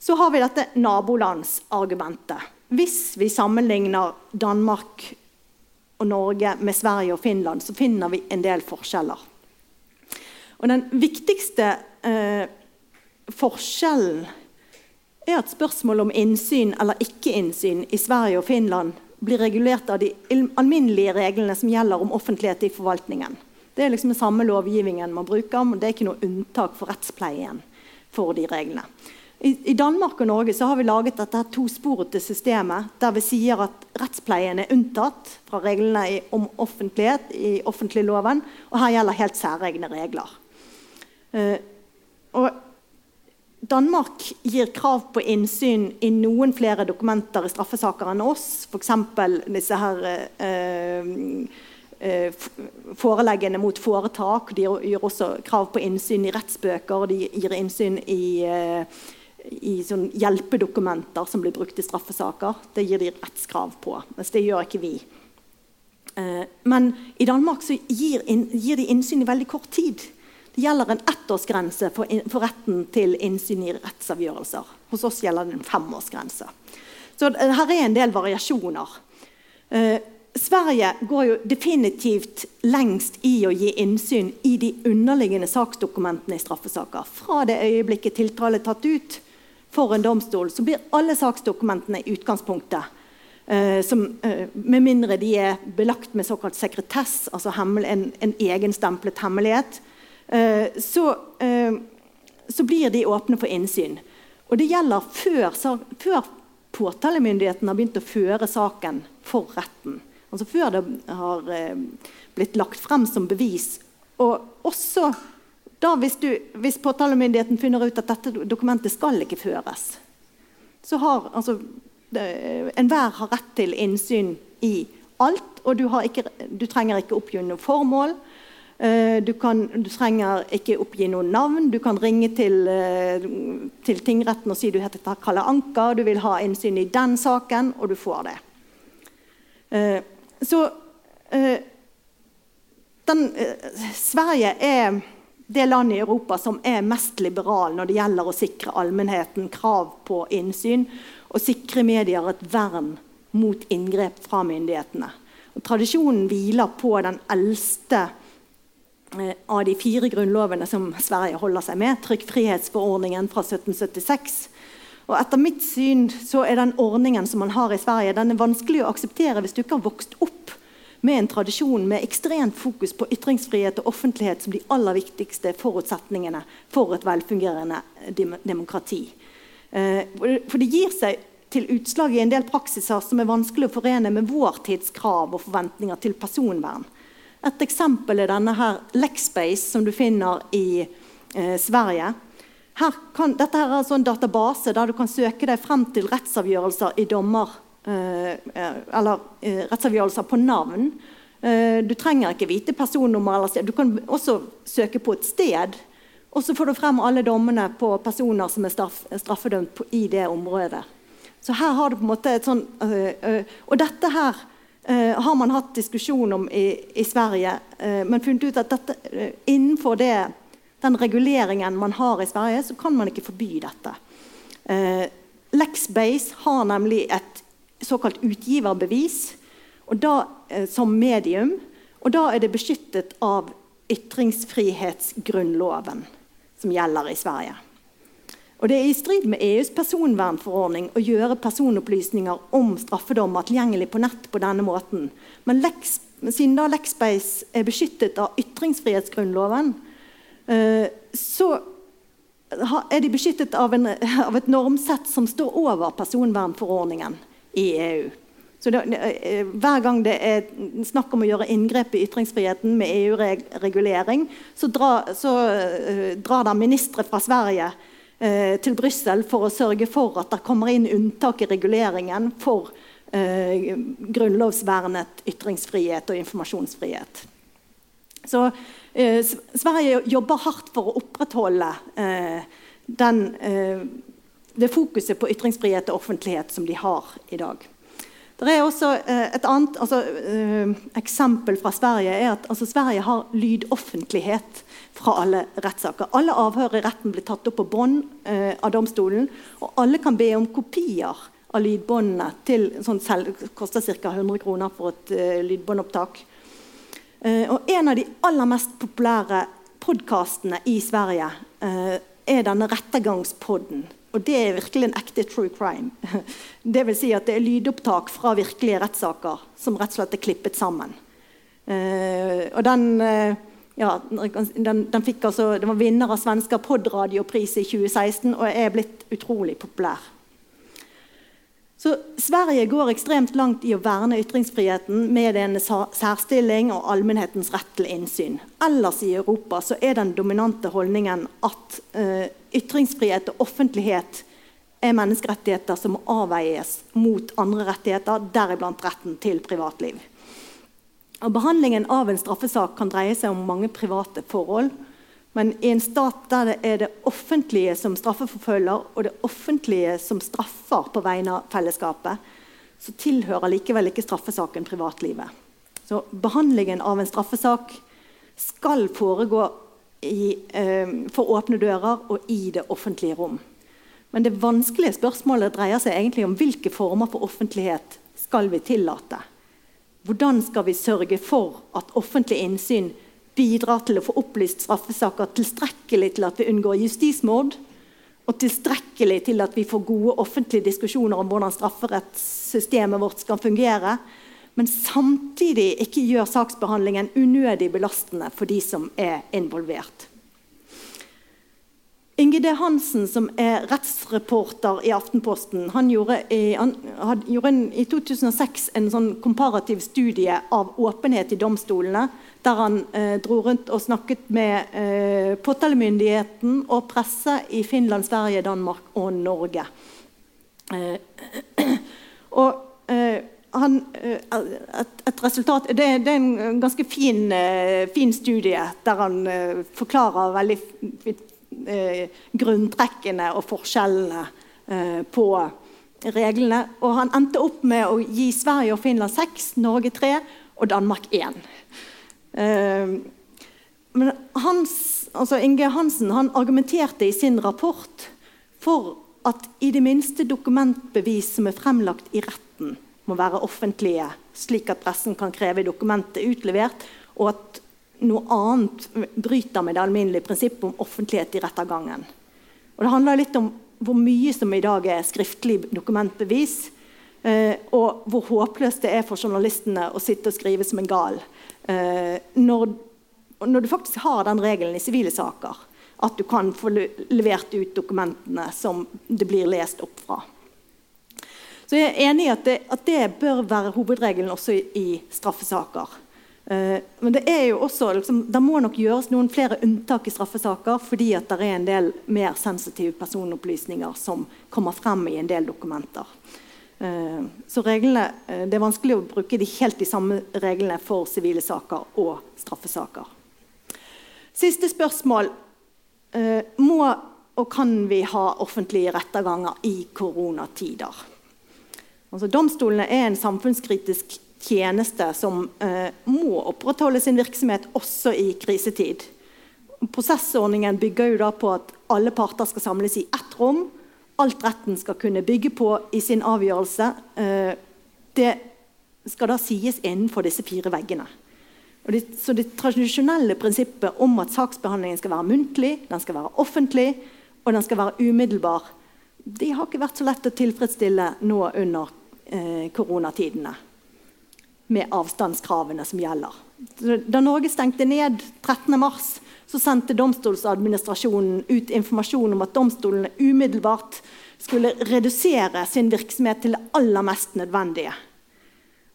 Så har vi dette nabolandsargumentet. Hvis vi sammenligner Danmark og Norge med Sverige og Finland, så finner vi en del forskjeller. Og den viktigste eh, forskjellen er at spørsmålet om innsyn eller ikke innsyn i Sverige og Finland blir regulert av de alminnelige reglene som gjelder om offentlighet i forvaltningen. Det er liksom den samme lovgivningen man bruker, men det er ikke noe unntak for rettspleien for de reglene. I, Danmark og Norge har vi laget dette tosporete systemet der vi sier at rettspleien er unntatt fra reglene om offentlighet i offentligloven, og her gjelder helt særegne regler. Uh, og Danmark gir krav på innsyn i noen flere dokumenter i straffesaker enn oss. F.eks. disse her uh, uh, foreleggene mot foretak. De gir også krav på innsyn i rettsbøker. De gir innsyn i i sånn hjelpedokumenter som blir brukt i straffesaker. Det gir de rettskrav på, mens det gjør ikke vi. Eh, men i Danmark gir, de innsyn i veldig kort tid. Det gjelder en ettårsgrense for retten til innsyn i rettsavgjørelser. Hos oss gjelder det en femårsgrense. Så her er en del variasjoner. Eh, Sverige går jo definitivt lengst i å gi innsyn i de underliggende saksdokumentene i straffesaker. Fra det øyeblikket tiltale er tatt ut, for en domstol, så blir alle saksdokumentene i utgangspunktet Uh, som, uh, Med mindre de er belagt med såkalt sekretess, altså en, en egenstemplet hemmelighet, uh, så, så, blir de åpne for innsyn. Og det gjelder før, før påtalemyndigheten har begynt å føre saken for retten. Altså før det har blitt lagt frem som bevis. Og også da hvis, du, hvis påtalemyndigheten finner ut at dette dokumentet skal ikke føres, så har altså, Enhver har rett til innsyn i alt, og du, ikke, du trenger ikke oppgi noe formål. Eh, du, kan, du, trenger ikke oppgi noe navn. Du kan ringe til, eh, til tingretten og si du heter Kalle Anker, du vil ha innsyn i den saken, og du får det. Eh, så den, Sverige er det landet i Europa som er mest liberal når det gjelder å sikre allmennheten krav på innsyn og sikre medier et vern mot inngrep fra myndighetene. Og tradisjonen hviler på den eldste eh, av de fire grunnlovene som Sverige holder seg med, trykkfrihetsforordningen fra 1776. Og etter mitt syn så er den ordningen som man har i Sverige, den er vanskelig å akseptere hvis du ikke har vokst opp med en tradisjon med ekstremt fokus på ytringsfrihet og offentlighet som de aller viktigste forutsetningene for et velfungerende demokrati. Eh, for det gir seg til utslag i en del praksiser som er vanskelig å forene med vår tids krav og forventninger til personvern. Et eksempel er denne her Lexbase, som du finner i eh, Sverige. Her kan, dette her er altså en database der du kan søke deg frem til rettsavgjørelser i dommer, eller eh, rettsavgjørelser på navn. Eh, du trenger ikke vite personnummer. Du kan også søke på et sted. Og så får du frem alle dommene på personer som er straff, straffedømt i det området. Så her har du på en måte et sånn Og dette her har man hatt diskusjon om i, i Sverige, men funnet ut at dette, innenfor det, den reguleringen man har i Sverige, så kan man ikke forby dette. Lexbase har nemlig et såkalt utgiverbevis da, som medium. Og da er det beskyttet av ytringsfrihetsgrunnloven som gjelder i Sverige. Og Det er i strid med EUs personvernforordning å gjøre personopplysninger om straffedommer tilgjengelig på nett på denne måten. Men Lex, siden da Lexbase er beskyttet av ytringsfrihetsgrunnloven, eh, så er de beskyttet av, en, av et normsett som står over personvernforordningen i EU. Så det, eh, Hver gang det er snakk om å gjøre inngrep i ytringsfriheten med EU-regulering, så, dra, så uh, drar det ministre fra Sverige uh, til Brussel for å sørge for at det kommer inn unntak i reguleringen for uh, grunnlovsvernet ytringsfrihet og informasjonsfrihet. Så Sverige jobber hardt for å opprettholde den, det fokuset på ytringsfrihet og offentlighet som de har i dag. Det er også eh, Et annet altså, eh, eksempel fra Sverige er at altså, Sverige har lydoffentlighet fra alle rettssaker. Alle avhør i retten blir tatt opp på bånd eh, av domstolen. Og alle kan be om kopier av lydbåndene. til sånn selv, koster ca. 100 kroner for et eh, lydbåndopptak. Eh, og en av de aller mest populære podkastene i Sverige uh, er denne Rettergangspodden og det er virkelig en ekte true crime. Det vil si at det er lydopptak fra virkelige rettssaker som rett og slett er klippet sammen. Uh, og den, uh, ja, den, den, fikk altså, den var vinner av svenska podradiopris i 2016 og er blitt utrolig populær. Så Sverige går ekstremt langt i å verne ytringsfriheten med en særstilling og allmennhetens rett til innsyn. Ellers i Europa er den dominante holdningen at uh, ytringsfrihet og offentlighet er menneskerettigheter som avveies mot andre rettigheter, deriblant retten til privatliv. Og behandlingen av en straffesak kan dreie seg om mange private forhold. Men i en stat der det er det offentlige som straffeforfølger, og det offentlige som straffer på vegne av fellesskapet, så tilhører likevel ikke straffesaken privatlivet. Så behandlingen av en straffesak skal foregå i, eh, for åpne dører og i det offentlige rom. Men det vanskelige spørsmålet dreier seg egentlig om hvilke former for offentlighet skal vi tillate. Hvordan skal vi sørge for at offentlig innsyn bidrar til å få opplyst straffesaker tilstrekkelig til at vi unngår justismord, og tilstrekkelig til at vi får gode offentlige diskusjoner om hvordan strafferettssystemet vårt skal fungere, men samtidig ikke gjør saksbehandlingen unødig belastende for de som er involvert. Inge D. Hansen, som er rettsreporter i Aftenposten, han gjorde i, han, gjorde en, i 2006 en sånn komparativ studie av åpenhet i domstolene der han eh, dro rundt og snakket med eh, påtalemyndigheten og presse i Finland, Sverige, Danmark og Norge. Eh, og eh, han, eh, et, et, resultat det, det, er en ganske fin, eh, fin studie der han forklarer veldig grunntrekkene og forskjellene på reglene. Og han endte opp med å gi Sverige og Finland seks, Norge tre og Danmark én. Ehm, men Hans, altså Inge Hansen han argumenterte i sin rapport for at i det minste dokumentbevis som er fremlagt i retten, må være offentlige, slik at pressen kan kreve dokumentet utlevert, og at noe annet bryter med det alminnelige prinsippet om offentlighet i rettergangen. Og det handler litt om hvor mye som i dag er skriftlig dokumentbevis, eh, og hvor håpløst det er for journalistene å sitte og skrive som en gal. Eh, når, når, du faktisk har den regelen i sivile saker, at du kan få levert ut dokumentene som det blir lest opp fra. Så jeg er enig i at det, at det bør være hovedregelen også i, i straffesaker. Uh, men det er jo også, liksom, det må nok gjøres noen flere unntak i straffesaker fordi at det er en del mer sensitive personopplysninger som kommer frem i en del dokumenter. Uh, så reglene, uh, Det er vanskelig å bruke de helt de samme reglene for sivile saker og straffesaker. Siste spørsmål. må og kan vi ha offentlige retterganger i koronatider? Altså, domstolene er en samfunnskritisk tjeneste som eh, må opprettholde sin virksomhet også i krisetid. Prosessordningen bygger jo da på at alle parter skal samles i ett rom. Alt retten skal kunne bygge på i sin avgjørelse. Eh, det skal da sies innenfor disse fire veggene. Det, så det tradisjonelle prinsippet om at saksbehandlingen skal være muntlig, den skal være offentlig og den skal være umiddelbar, det har ikke vært så lett å tilfredsstille nå under eh, koronatidene. Med avstandskravene som gjelder. Da Norge stengte ned 13.3, så sendte Domstoladministrasjonen ut informasjon om at domstolene umiddelbart skulle redusere sin virksomhet til det aller mest nødvendige.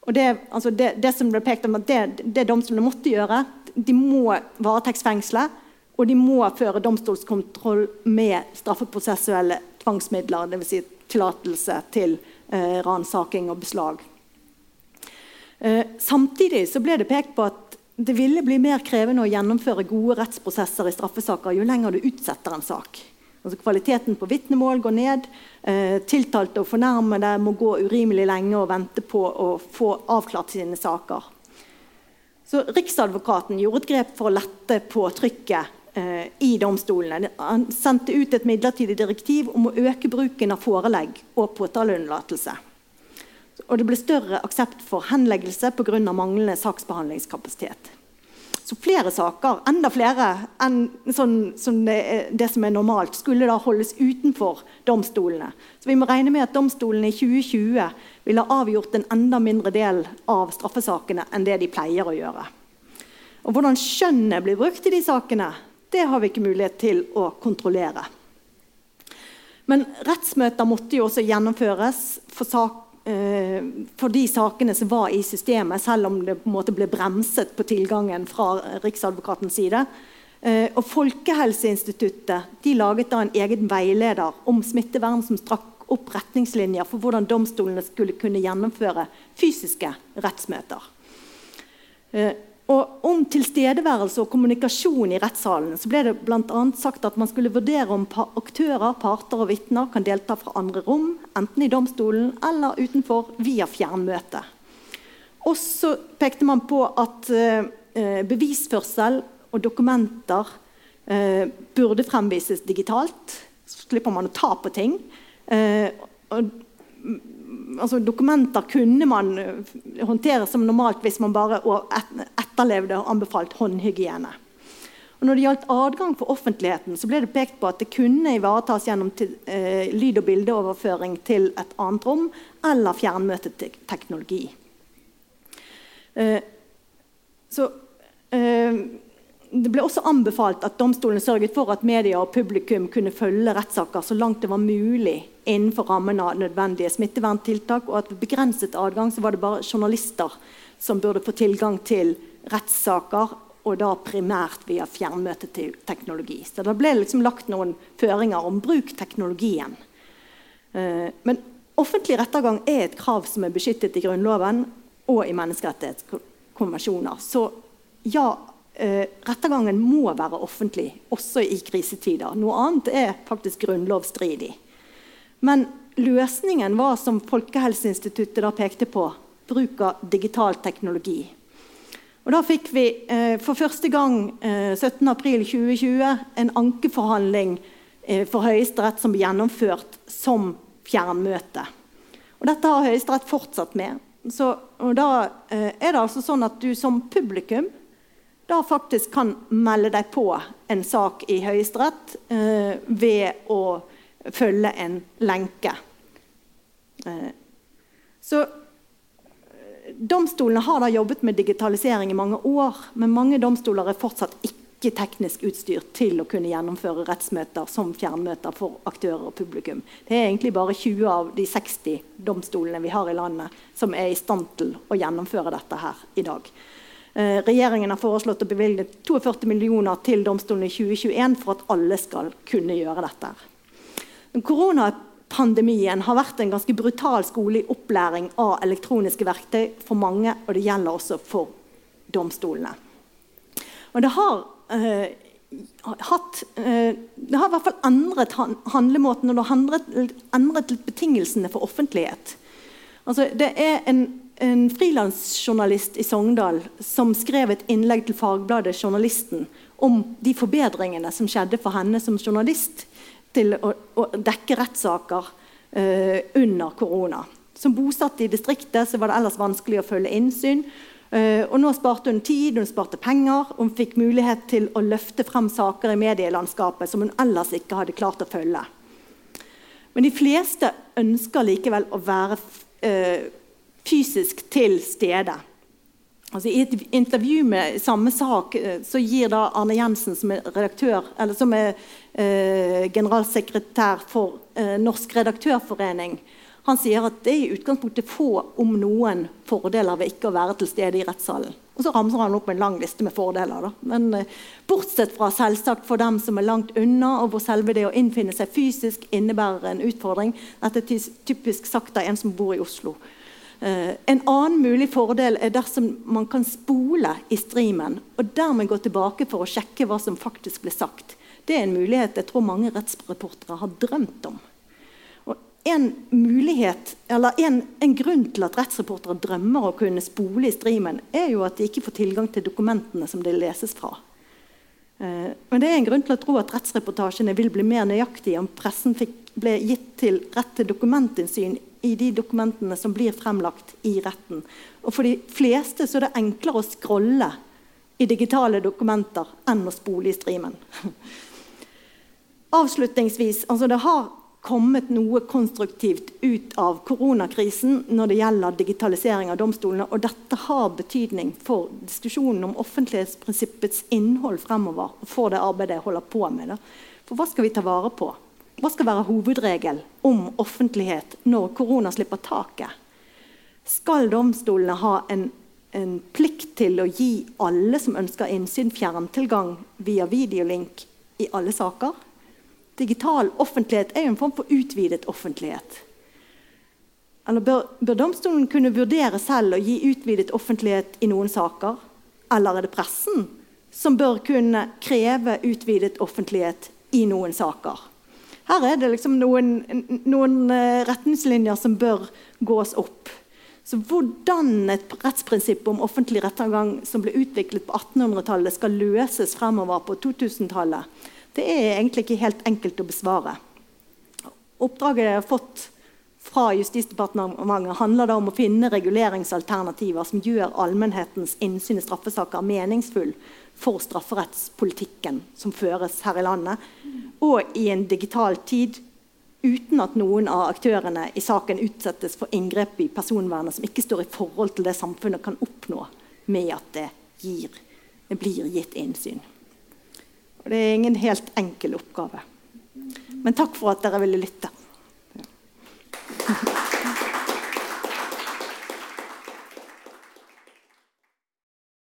Det, altså det, det som ble pekt om at det, det domstolene måtte gjøre, de må varetektsfengsle og de må føre domstolskontroll med straffeprosessuelle tvangsmidler, dvs. Si tillatelse til eh, ransaking og beslag. Eh, samtidig ble det pekt på at det ville bli mer krevende å gjennomføre gode rettsprosesser i straffesaker jo lenger du utsetter en sak. Altså Kvaliteten på vitnemål går ned. Eh, tiltalte og fornærmede må gå urimelig lenge og vente på å få avklart sine saker. Så Riksadvokaten gjorde et grep for å lette på trykket Eh, i domstolene. Han sendte ut et midlertidig direktiv om å øke bruken av forelegg og påtaleunnlatelse. Og det ble større aksept for henleggelse pga. manglende saksbehandlingskapasitet. Så flere saker, enda flere enn sånn, som det, det, som er normalt, skulle da holdes utenfor domstolene. Så vi må regne med at domstolene i 2020 ville avgjort en enda mindre del av straffesakene enn det de pleier å gjøre. Og Hvordan skjønnet blir brukt i de sakene, det har vi ikke mulighet til å kontrollere. Men rettsmøter måtte jo også gjennomføres for, sak, for, de sakene som var i systemet, selv om det på en måte ble bremset på tilgangen fra Riksadvokatens side. Eh, og Folkehelseinstituttet de laget da en egen veileder om smittevern som strakk opp retningslinjer for hvordan domstolene skulle kunne gjennomføre fysiske rettsmøter. Eh, og om tilstedeværelse og kommunikasjon i rettssalen så ble det bl.a. sagt at man skulle vurdere om aktører, parter og vitner kan delta fra andre rom, enten i domstolen eller utenfor, via fjernmøte. Og så pekte man på at eh, bevisførsel og dokumenter eh, burde fremvises digitalt. Så slipper man å ta på ting. Eh, og altså, dokumenter kunne man eh, håndtere som normalt hvis man bare etterlevde og anbefalt håndhygiene. Og når det gjaldt adgang for offentligheten, så ble det pekt på at det kunne ivaretas gjennom til, eh, lyd- og bildeoverføring til et annet rom eller fjernmøteteknologi. Eh, så eh, det ble også anbefalt at domstolen sørget for at media og publikum kunne følge rettssaker så langt det var mulig innenfor rammen av nødvendige smitteverntiltak, og at ved begrenset adgang så var det bare journalister som burde få tilgang til rettssaker, og da primært via fjernmøteteknologi. Så det ble liksom lagt noen føringer om bruk teknologien. Eh, men offentlig rettergang er et krav som er beskyttet i Grunnloven og i menneskerettighetskonvensjoner. Så ja, eh, rettergangen må være offentlig, også i krisetider. Noe annet er faktisk grunnlovsstridig. Men løsningen var, som Folkehelseinstituttet da pekte på, bruk av digital teknologi. Og Da fikk vi eh, for første gang eh, 17.4.2020 en ankeforhandling eh, for Høyesterett som ble gjennomført som fjernmøte. Og Dette har Høyesterett fortsatt med. Så, da eh, er det altså sånn at du som publikum da faktisk kan melde deg på en sak i Høyesterett eh, ved å følge en lenke. Eh, så eh, Domstolene har da jobbet med digitalisering i mange år, men mange domstoler er fortsatt ikke teknisk utstyr til å kunne gjennomføre rettsmøter som fjernmøter for aktører og publikum. Det er egentlig bare 20 av de 60 domstolene vi har i landet som er i stand til å gjennomføre dette her i dag. Eh, regjeringen har foreslått å bevilge 42 millioner til domstolene i 2021 for at alle skal kunne gjøre dette. Koronapandemien har vært en ganske brutal skole i opplæring av elektroniske verktøy for mange, og det gjelder også for domstolene. Og det har eh, hatt eh, Det har i hvert fall endret handlemåten og det har endret, endret betingelsene for offentlighet. Altså, det er en, en frilansjournalist i Sogndal som skrev et innlegg til fagbladet Journalisten om de forbedringene som skjedde for henne som journalist til å, å dekke rettssaker eh, under korona. Som bosatt i distriktet så var det ellers vanskelig å følge innsyn. Uh, og nå sparte hun tid, hun sparte penger, hun fikk mulighet til å løfte frem saker i medielandskapet som hun ellers ikke hadde klart å følge. Men de fleste ønsker likevel å være uh, fysisk til stede. Altså, I et intervju med samme sak uh, så gir da Arne Jensen, som er, redaktør, som er generalsekretær for Norsk redaktørforening, han sier at det er i utgangspunktet få, om noen, fordeler ved ikke å være til stede i rettssalen. Og så ramser han opp en lang liste med fordeler. Da. Men eh, bortsett fra selvsagt for dem som er langt unna, og hvor selve det å innfinne seg fysisk innebærer en utfordring. Dette er typisk sagt av en som bor i Oslo. Eh, en annen mulig fordel er dersom man kan spole i streamen og dermed gå tilbake for å sjekke hva som faktisk ble sagt. Det er en mulighet jeg tror mange rettsreportere har drømt om en mulighet, en, en, grunn til at rettsreportere drømmer å kunne spole i streamen, er jo at de ikke får tilgang til dokumentene som det leses fra. Eh, men det er en grunn til å tro at rettsreportasjene vil bli mer nøyaktige om pressen fikk, ble gitt til rett til dokumentinnsyn i de dokumentene som blir fremlagt i retten. Og for de fleste så er det enklere å scrolle i digitale dokumenter enn å spole i streamen. Avslutningsvis, altså det har kommet noe konstruktivt ut av koronakrisen når det gjelder digitalisering av domstolene. Og dette har betydning for diskusjonen om offentlighetsprinsippets innhold fremover. og for det arbeidet jeg holder på med. For hva skal vi ta vare på? Hva skal være hovedregel om offentlighet når korona slipper taket? Skal domstolene ha en, en plikt til å gi alle som ønsker innsyn, fjerntilgang via videolink i alle saker? digital offentlighet er jo en form for utvidet offentlighet. Eller bør, bør, domstolen kunne vurdere selv å gi utvidet offentlighet i noen saker? Eller er det pressen som bør kunne kreve utvidet offentlighet i noen saker? Her er det liksom noen, noen eh, retningslinjer som bør gås opp. Så Hvordan et rettsprinsipp om offentlig rettergang som ble utviklet på 1800-tallet, skal løses fremover på 2000-tallet, det er egentlig ikke helt enkelt å besvare. Oppdraget jeg har fått fra Justisdepartementet handler om å finne reguleringsalternativer som gjør allmennhetens innsyn i straffesaker meningsfull for strafferettspolitikken som føres her i landet, og i en digital tid uten at noen av aktørene i saken utsettes for inngrep i personvernet som ikke står i forhold til det samfunnet kan oppnå med at det, gir, det blir gitt innsyn. Og det er ingen helt enkel oppgave. Men takk for at dere ville lytte.